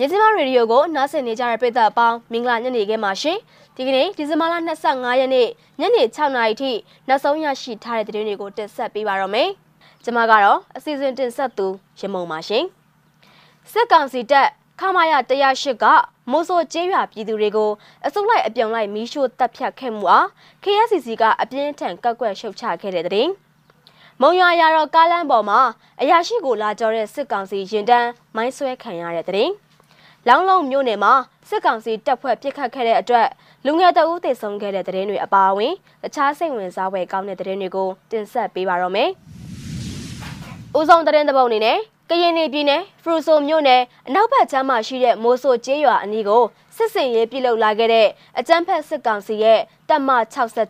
မြစီမရေဒီယိုကိုနားဆင်နေကြတဲ့ပရိသတ်အပေါင်းမင်္ဂလာညနေခင်းပါရှင်ဒီကနေ့ဒီဇင်ဘာလ25ရက်နေ့ညနေ6နာရီထိနောက်ဆုံးရရှိထားတဲ့သတင်းတွေကိုတင်ဆက်ပေးပါရမယ်ကျွန်မကတော့အစီအစဉ်တင်ဆက်သူရမုံပါရှင်စစ်ကောင်စီတပ်ခမာယ108ကမိုးစိုးကျေးရွာပြည်သူတွေကိုအစုလိုက်အပြုံလိုက်မီးရှို့တပ်ဖြတ်ခဲ့မှုအား KSCC ကအပြင်းထန်ကောက်ကွက်ရှုတ်ချခဲ့တဲ့တဲ့မုံရွာရတော့ကားလမ်းပေါ်မှာအရာရှိကိုလာကြောတဲ့စစ်ကောင်စီရင်တန်းမိုင်းဆွဲခံရတဲ့တဲ့ လောင်းလုံးမြို့နယ်မှာစစ်ကောင်စီတပ်ဖွဲ့ပစ်ခတ်ခဲ့တဲ့အတွက်လူငယ်တအုပ်သေဆုံးခဲ့တဲ့တဲ့တွေအပါအဝင်တခြားစိတ်ဝင်စားဖွယ်ကောင်းတဲ့တဲ့တွေကိုတင်ဆက်ပေးပါရမယ်။ဦးဆောင်တဲ့တဲ့ပုံအနေနဲ့ကရင်ပြည်နယ်ဖရူဆိုမြို့နယ်အနောက်ဘက်ခြမ်းမှာရှိတဲ့မိုးဆိုကျေးရွာအနီးကို စစ်စင်ရေးပြုလုပ်လာခဲ့တဲ့အကြမ်းဖက်စစ်ကောင်စီရဲ့တပ်မ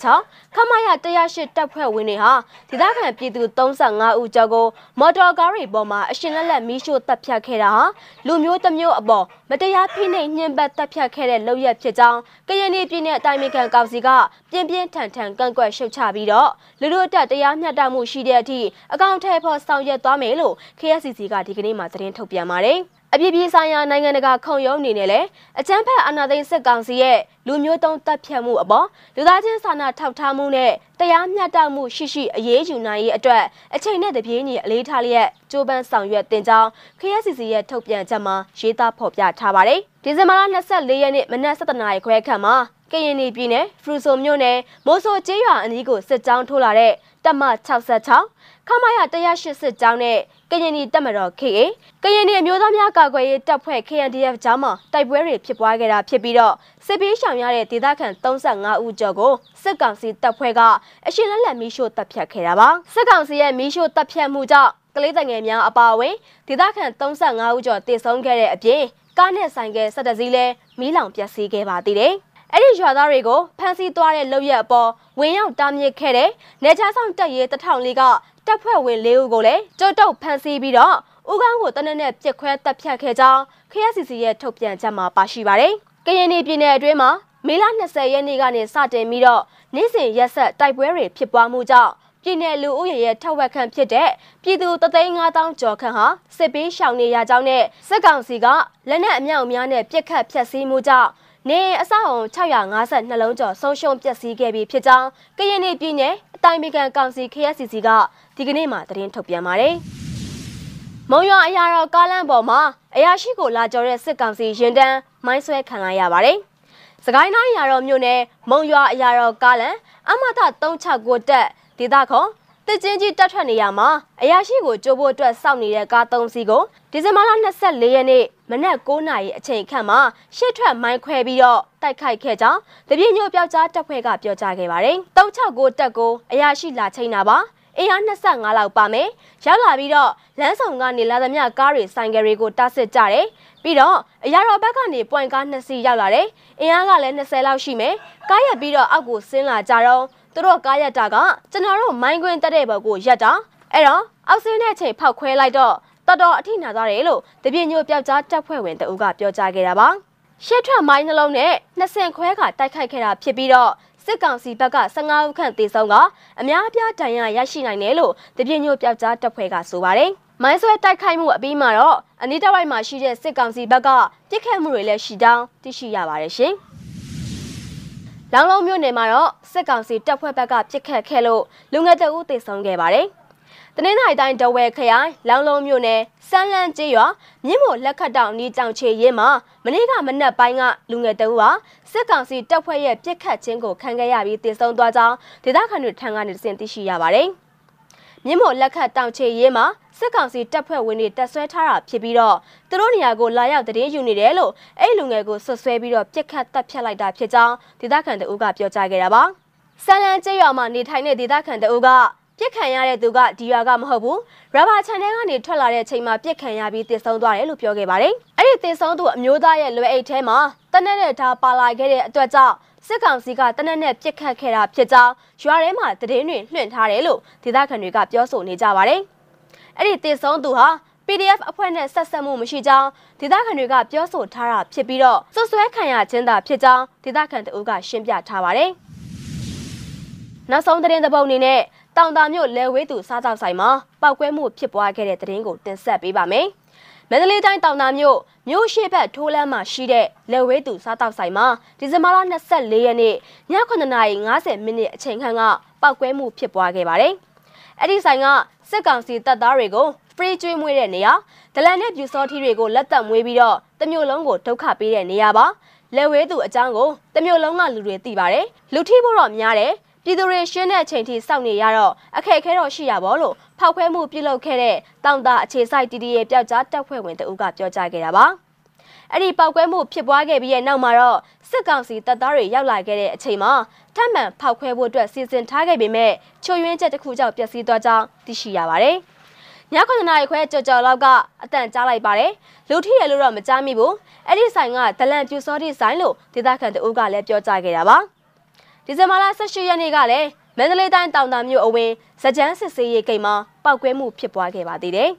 66ခမရ108တပ်ဖွဲ့ဝင်တွေဟာဒေသခံပြည်သူ35ဦးကျော်ကိုမော်တော်ကားတွေပေါ်မှာအရှင်လက်လက်မီးရှို့တပ်ဖြတ်ခဲ့တာဟာလူမျိုးတစ်မျိုးအပေါ်မတရားဖိနှိပ်ညှဉ်းပန်းတပ်ဖြတ်ခဲ့တဲ့လုပ်ရက်ဖြစ်ကြောင်းကရင်ပြည်နယ်အတိုင်းအမြခံကောင်စီကပြင်းပြင်းထန်ထန်ကန့်ကွက်ရှုတ်ချပြီးတော့လူတို့တက်တရားမျှတမှုရှိတဲ့အထိအကောင့်ထဲဖို့ဆောင်ရွက်သွားမယ်လို့ KSCC ကဒီကနေ့မှသတင်းထုတ်ပြန်ပါတယ်။ အပြည့်ပြည့်ဆိုင်ရာနိုင်ငံတကာခုံရုံးအနေနဲ့လည်းအကြမ်းဖက်အာဏာသိမ်းစစ်ကောင်စီရဲ့လူမျိုးတုံးတပ်ဖြတ်မှုအပေါ်လူသားချင်းစာနာထောက်ထားမှုနဲ့တရားမျှတမှုရှိရှိအရေးယူနိုင်ရေးအတွက်အချိန်နဲ့တပြေးညီအလေးထားလျက်ကြိုးပမ်းဆောင်ရွက်တင်ကြောင်း KSCC ရဲ့ထုတ်ပြန်ချက်မှာရေးသားဖော်ပြထားပါတယ်။ဒီဇင်ဘာလ24ရက်နေ့မနက်7:00နာရီခွဲခန့်မှာ ကရင်ပြည်နယ်ဖရူဆိုမြို့နယ်မိုးဆိုကျေးရွာအနီးကိုစစ်ကြောင်းထိုးလာတဲ့တပ်မ66ခမရ180ကျောင်းနဲ့ကရင်ပြည်တပ်မတော် KA ကရင်ပြည်အမျိုးသားများကာကွယ်ရေးတပ်ဖွဲ့ KNDF ကျောင်းမှာတိုက်ပွဲတွေဖြစ်ပွားခဲ့တာဖြစ်ပြီးတော့စစ်ပေးရှောင်ရတဲ့ဒေသခံ35ဦးကျော်ကိုစစ်ကောင်စီတပ်ဖွဲ့ကအရှင်လက်လက်မီးရှို့တပ်ဖြတ်ခဲ့တာပါစစ်ကောင်စီရဲ့မီးရှို့တပ်ဖြတ်မှုကြောင့်ကလေးတငယ်များအပါအဝင်ဒေသခံ35ဦးကျော်တေဆုံးခဲ့တဲ့အပြင်ကားနဲ့ဆိုင်ကယ်၁၁စီးလဲမီးလောင်ပျက်စီးခဲ့ပါသေးတယ် အဲ့ဒီရွာသားတွေကိုဖမ်းဆီးသွားတဲ့လုပ်ရက်အပေါ်ဝင်ရောက်တားမြစ်ခဲ့တဲ့နေချာဆောင်တပ်ရေးတထောင်လေးကတပ်ဖွဲ့ဝင်၄ဦးကိုလည်းကြုတ်တုတ်ဖမ်းဆီးပြီးတော့ဦးကောင်းကိုတနက်နဲ့ပြစ်ခွဲတပ်ဖြတ်ခဲ့ကြောင်း KSCC ရဲ့ထုတ်ပြန်ချက်မှာပါရှိပါတယ်။ကရင်ပြည်နယ်အတွင်းမှာမေလ20ရက်နေ့ကနေစတင်ပြီးတော့နေ့စဉ်ရက်ဆက်တိုက်ပွဲတွေဖြစ်ပွားမှုကြောင့်ပြည်내လူဦးရေရဲ့ထောက်ဝက်ခန့်ဖြစ်တဲ့ပြည်သူ3,500ကျော်ခန့်ဟာစစ်ပေးရှောင်နေရကြောင်းနဲ့စစ်ကောင်စီကလက်နက်အမြောက်အများနဲ့ပြစ်ခတ်ဖျက်ဆီးမှုကြောင့် နေအဆောက်အုံ652လုံးကျော်ဆုံးရှုံးပျက်စီးခဲ့ပြီးဖြစ်ကြောင်းကရင်ပြည်နယ်အတိုင်းအမြကန်ကောင်စီ KSCC ကဒီကနေ့မှသတင်းထုတ်ပြန်ပါတယ်။မုံရွာအရာတော်ကားလမ်းပေါ်မှာအရာရှိကိုလာကြော်တဲ့စစ်ကောင်စီရင်တန်းမိုင်းဆွဲခံလိုက်ရပါတယ်။စကိုင်းတိုင်းအရာတော်မြို့နယ်မုံရွာအရာတော်ကားလမ်းအမထ369တက်ဒေသခေါ် တစ်ချင်းကြီးတက်ထွက်နေရမှာအရာရှိကိုကြိုးဖို့အတွက်စောင့်နေတဲ့ကား၃စီးကိုဒီဇင်ဘာလ24ရက်နေ့မနက်9:00နာရီအချိန်ခန့်မှာရှစ်ထွက်မိုင်းခွဲပြီးတော့တိုက်ခိုက်ခဲ့ကြောင်းတပြည့်ညို့ပြောက်ကြားတပ်ဖွဲ့ကပြောကြားခဲ့ပါတယ်။369တက်ကိုအရာရှိလာချိန်တာပါအင်အား25လောက်ပါမယ်။ရောက်လာပြီးတော့လမ်းဆောင်ကနေလာသမျှကားတွေဆိုင်ကယ်တွေကိုတားဆစ်ကြတယ်။ပြီးတော့အရာတော်ဘက်ကနေပွိုင်ကား2စီးရောက်လာတယ်။အင်အားကလည်း20လောက်ရှိမယ်။ကားရက်ပြီးတော့အောက်ကိုဆင်းလာကြတော့ သူတို့ကားရက်တာကကျွန်တော်တို့မိုင်းကွင်းတက်တဲ့ဘက်ကိုရက်တာအဲ့တော့အောက်ဆင်းတဲ့အချိန်ဖောက်ခွဲလိုက်တော့တော်တော်အထိနာသွားတယ်လို့တပြင်းညို့ပြောက်ကြားတပ်ဖွဲ့ဝင်တအုပ်ကပြောကြားခဲ့တာပါရှစ်ထွက်မိုင်းနှလုံးနဲ့နှစ်ဆင်ခွဲကတိုက်ခိုက်ခဲ့တာဖြစ်ပြီးတော့စစ်ကောင်စီဘက်က15ဦးခန့်သေဆုံးကအများအပြားဒဏ်ရာရရှိနိုင်တယ်လို့တပြင်းညို့ပြောက်ကြားတပ်ဖွဲ့ကဆိုပါတယ်မိုင်းဆွဲတိုက်ခိုက်မှုအပြီးမှာတော့အနီးတစ်ဝိုက်မှာရှိတဲ့စစ်ကောင်စီဘက်ကပြစ်ခတ်မှုတွေလည်းရှိကြောင်းသိရှိရပါတယ်ရှင်။ လောင်လုံးမြို့နယ်မှာတော့စစ်ကောင်စီတပ်ဖွဲ့ဘက်ကပြစ်ခတ်ခဲ့လို့လူငယ်တအုပ်သေဆုံးခဲ့ပါတယ်။တနင်္လာရီတိုင်းဒဝဲခရိုင်လောင်လုံးမြို့နယ်စမ်းလန်းကျေးရွာမြင်းမိုလက်ခတ်တောင်နီးတောင်ချေရင်မှာမနေ့ကမနက်ပိုင်းကလူငယ်တအုပ်ဟာစစ်ကောင်စီတပ်ဖွဲ့ရဲ့ပြစ်ခတ်ခြင်းကိုခံခဲ့ရပြီးသေဆုံးသွားကြောင်းဒေသခံတွေထံကနေသိရှိရပါတယ်။ မြင်းမိုလက်ခတ်တောင်ချေရေးမှာစစ်ကောင်စီတပ်ဖွဲ့ဝင်တွေတက်ဆွဲထားတာဖြစ်ပြီးတော့သူတို့နေရာကိုလာရောက်တည်ယူနေတယ်လို့အဲ့လူငယ်ကိုဆွဆွဲပြီးတော့ပြစ်ခတ်တပ်ဖြတ်လိုက်တာဖြစ်ကြောင်းဒေသခံတအုပ်ကပြောကြားခဲ့တာပါ။ဆန်လန်ကျေးရွာမှာနေထိုင်တဲ့ဒေသခံတအုပ်ကပြစ်ခံရတဲ့သူကဒီရွာကမဟုတ်ဘူးရဘာချန်နယ်ကနေထွက်လာတဲ့အချိန်မှာပြစ်ခံရပြီးတည်ဆုံသွားတယ်လို့ပြောခဲ့ပါတယ်။အဲ့ဒီတည်ဆုံသူအမျိုးသားရဲ့လွယ်အိတ်ထဲမှာတနက်နဲ့ဓာပါလာခဲ့တဲ့အတွက်ကြောင့်စစ်ကောင်စီကတနက်နဲ့ပြစ်ခတ်ခဲ့တာဖြစ်ကြောင်းရွာထဲမှာသတင်းတွေလွှင့်ထားတယ်လို့ဒေသခံတွေကပြောဆိုနေကြပါတယ်။အဲ့ဒီတည်ဆုံးသူဟာ PDF အဖွဲ့နဲ့ဆက်ဆက်မှုမရှိကြောင်းဒေသခံတွေကပြောဆိုထားတာဖြစ်ပြီးတော့စွပ်စွဲခံရခြင်းသာဖြစ်ကြောင်းဒေသခံတအုပ်ကရှင်းပြထားပါတယ်။နောက်ဆုံးသတင်းသဘောက်အနေနဲ့တောင်တာမြို့လဲဝေးသူစားကြောက်ဆိုင်မှာပောက်ကွဲမှုဖြစ်ပွားခဲ့တဲ့သတင်းကိုတင်ဆက်ပေးပါမယ်။ မန္တလေးတိုင်းတောင်တာမြို့မြို့ရှိဘက်ထိုးလမ်းမှာရှိတဲ့လက်ဝဲသူစားတောက်ဆိုင်မှာဒီဇင်ဘာလ24ရက်နေ့ည9:50မိနစ်အချိန်ခန့်ကပောက်ကွဲမှုဖြစ်ပွားခဲ့ပါတယ်။အဲ့ဒီဆိုင်ကစစ်ကောင်စီတပ်သားတွေကိုဖရီကျွေးမွေးတဲ့နေရာဒလန်နဲ့ပြူစောထီတွေကိုလက်သက်မွေးပြီးတော့တမျိုးလုံးကိုဒုက္ခပေးတဲ့နေရာပါလက်ဝဲသူအကြောင်းကိုတမျိုးလုံးကလူတွေသိပါတယ်လူထိဖို့တော့များတယ် ပြည်သူတွေရှင်းတဲ့အချိန်ထိစောင့်နေရတော့အခက်အခဲတော့ရှိရပါလို့ဖောက်ခွဲမှုပြုလုပ်ခဲ့တဲ့တောင်တာအခြေစိုက်တီတီရဲ့ပျောက်ကြားတက်ဖွဲ့ဝင်တအုပ်ကပြောကြားခဲ့တာပါအဲ့ဒီပောက်ကွဲမှုဖြစ်ပွားခဲ့ပြီးရဲ့နောက်မှာတော့စစ်ကောင်စီတပ်သားတွေရောက်လာခဲ့တဲ့အချိန်မှာထပ်မံဖောက်ခွဲဖို့အတွက်စီစဉ်ထားခဲ့ပေမဲ့ချို့ယွင်းချက်တစ်ခုကြောင့်ပျက်စီးသွားကြောင်းသိရှိရပါတယ်။ည9နာရီခွဲကြော်ကြော်လောက်ကအတန်ကြားလိုက်ပါတယ်လူထိရလို့တော့မကြားမိဘူးအဲ့ဒီဆိုင်ကဒလန်ပြူစောတိဆိုင်လို့ဒေသခံတအုပ်ကလည်းပြောကြားခဲ့တာပါ ဒီဇင်ဘာလ18ရက်နေ့ကလည်းမန္တလေးတိုင်းတောင်တာမြို့အဝင်စကြမ်းစစ်စေးရေးကိန်းမှာပောက်ကွဲမှုဖြစ်ပွားခဲ့ပါသေးတယ်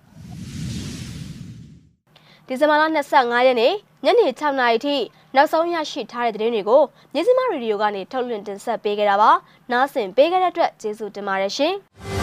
ဒီဇင်ဘာလ25ရက်နေ့ညနေ6နာရီထိနောက်ဆုံးရရှိထားတဲ့သတင်းတွေကိုမြစည်းမရေဒီယိုကနေထုတ်လွှင့်တင်ဆက်ပေးခဲ့တာပါ။နားဆင်ပေးခဲ့တဲ့အတွက်ကျေးဇူးတင်ပါတယ်ရှင်။